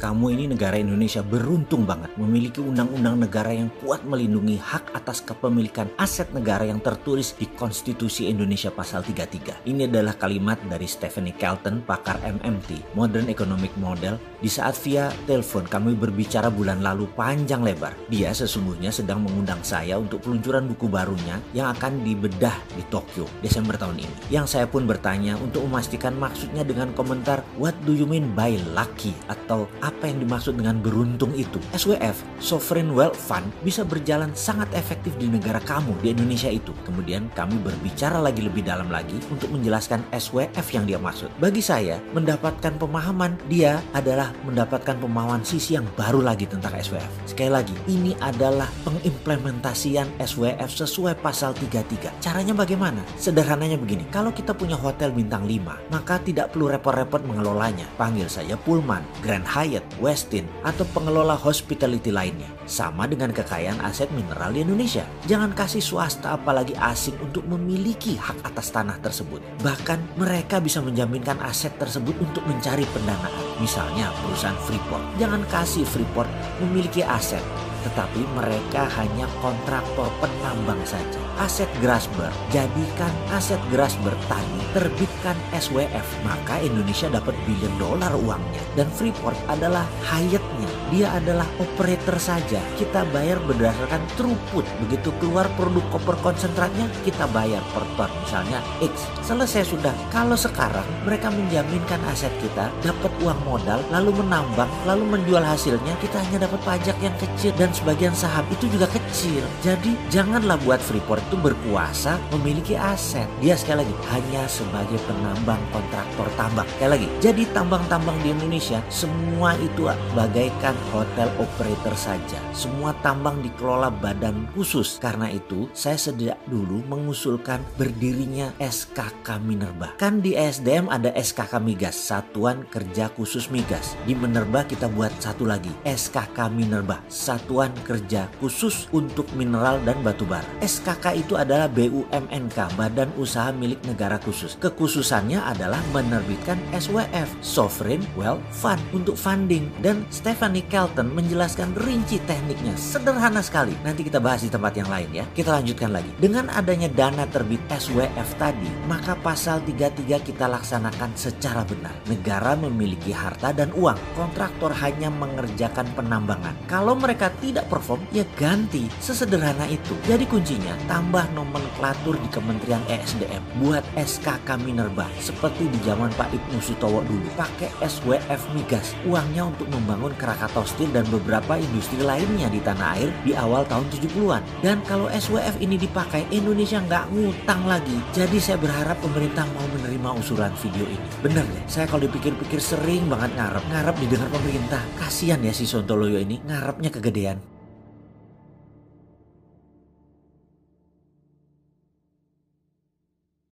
kamu ini negara Indonesia beruntung banget memiliki undang-undang negara yang kuat melindungi hak atas kepemilikan aset negara yang tertulis di Konstitusi Indonesia pasal 33. Ini adalah kalimat dari Stephanie Kelton, pakar MMT, Modern Economic Model, di saat via telepon kami berbicara bulan lalu panjang lebar. Dia sesungguhnya sedang mengundang saya untuk peluncuran buku barunya yang akan dibedah di Tokyo Desember tahun ini. Yang saya pun bertanya untuk memastikan maksudnya dengan komentar What do you mean by lucky? Atau apa yang dimaksud dengan beruntung itu? SWF, Sovereign Wealth Fund, bisa berjalan sangat efektif di negara kamu, di Indonesia itu. Kemudian kami berbicara lagi lebih dalam lagi untuk menjelaskan SWF yang dia maksud. Bagi saya, mendapatkan pemahaman dia adalah mendapatkan pemahaman sisi yang baru lagi tentang SWF. Sekali lagi, ini adalah pengimplementasian SWF sesuai pasal 33. Caranya bagaimana? Sederhananya begini, kalau kita punya hotel bintang 5, maka tidak perlu repot-repot mengelolanya. Panggil saja Pullman, Grand Hyatt, Westin, atau pengelola hospitality lainnya. Sama dengan kekayaan aset mineral di Indonesia. Jangan kasih swasta apalagi asing untuk memiliki hak atas tanah tersebut. Bahkan mereka bisa menjaminkan aset tersebut untuk mencari pendanaan. Misalnya perusahaan Freeport. Jangan kasih Freeport memiliki aset tetapi mereka hanya kontraktor penambang saja. Aset Grasberg, jadikan aset Grasberg tadi terbitkan SWF, maka Indonesia dapat bilion dolar uangnya. Dan Freeport adalah hayatnya, dia adalah operator saja. Kita bayar berdasarkan throughput, begitu keluar produk koper konsentratnya, kita bayar per ton, misalnya X. Selesai sudah. Kalau sekarang mereka menjaminkan aset kita, dapat uang modal, lalu menambang, lalu menjual hasilnya, kita hanya dapat pajak yang kecil dan sebagian saham itu juga kecil. Jadi janganlah buat Freeport itu berkuasa memiliki aset. Dia sekali lagi hanya sebagai penambang kontraktor tambang. Sekali lagi, jadi tambang-tambang di Indonesia semua itu bagaikan hotel operator saja. Semua tambang dikelola badan khusus. Karena itu, saya sejak dulu mengusulkan berdirinya SKK Minerba. Kan di SDM ada SKK Migas, Satuan Kerja Khusus Migas. Di Minerba kita buat satu lagi, SKK Minerba, Satuan Kerja Khusus untuk Mineral dan Batu Bara. SKK itu adalah BUMNK, Badan Usaha Milik Negara Khusus. Kekhususannya adalah menerbitkan SWF, Sovereign Wealth Fund, untuk funding. Dan Stephanie Kelton menjelaskan rinci tekniknya, sederhana sekali. Nanti kita bahas di tempat yang lain ya. Kita lanjutkan lagi. Dengan adanya dana terbit SWF tadi, maka pasal 33 kita laksanakan secara benar. Negara memiliki harta dan uang. Kontraktor hanya mengerjakan penambangan. Kalau mereka tidak perform, ya ganti. Sesederhana itu. Jadi kuncinya tambah nomenklatur di Kementerian ESDM. Buat SKK Minerba seperti di zaman Pak Ibnu Sutowo dulu. Pakai SWF Migas. Uangnya untuk membangun Krakatau Steel dan beberapa industri lainnya di tanah air di awal tahun 70-an. Dan kalau SWF ini dipakai, Indonesia nggak ngutang lagi. Jadi saya berharap pemerintah mau menerima usulan video ini. Bener deh, saya kalau dipikir-pikir sering banget ngarep. Ngarep didengar pemerintah. Kasian ya si Sontoloyo ini, ngarepnya kegedean.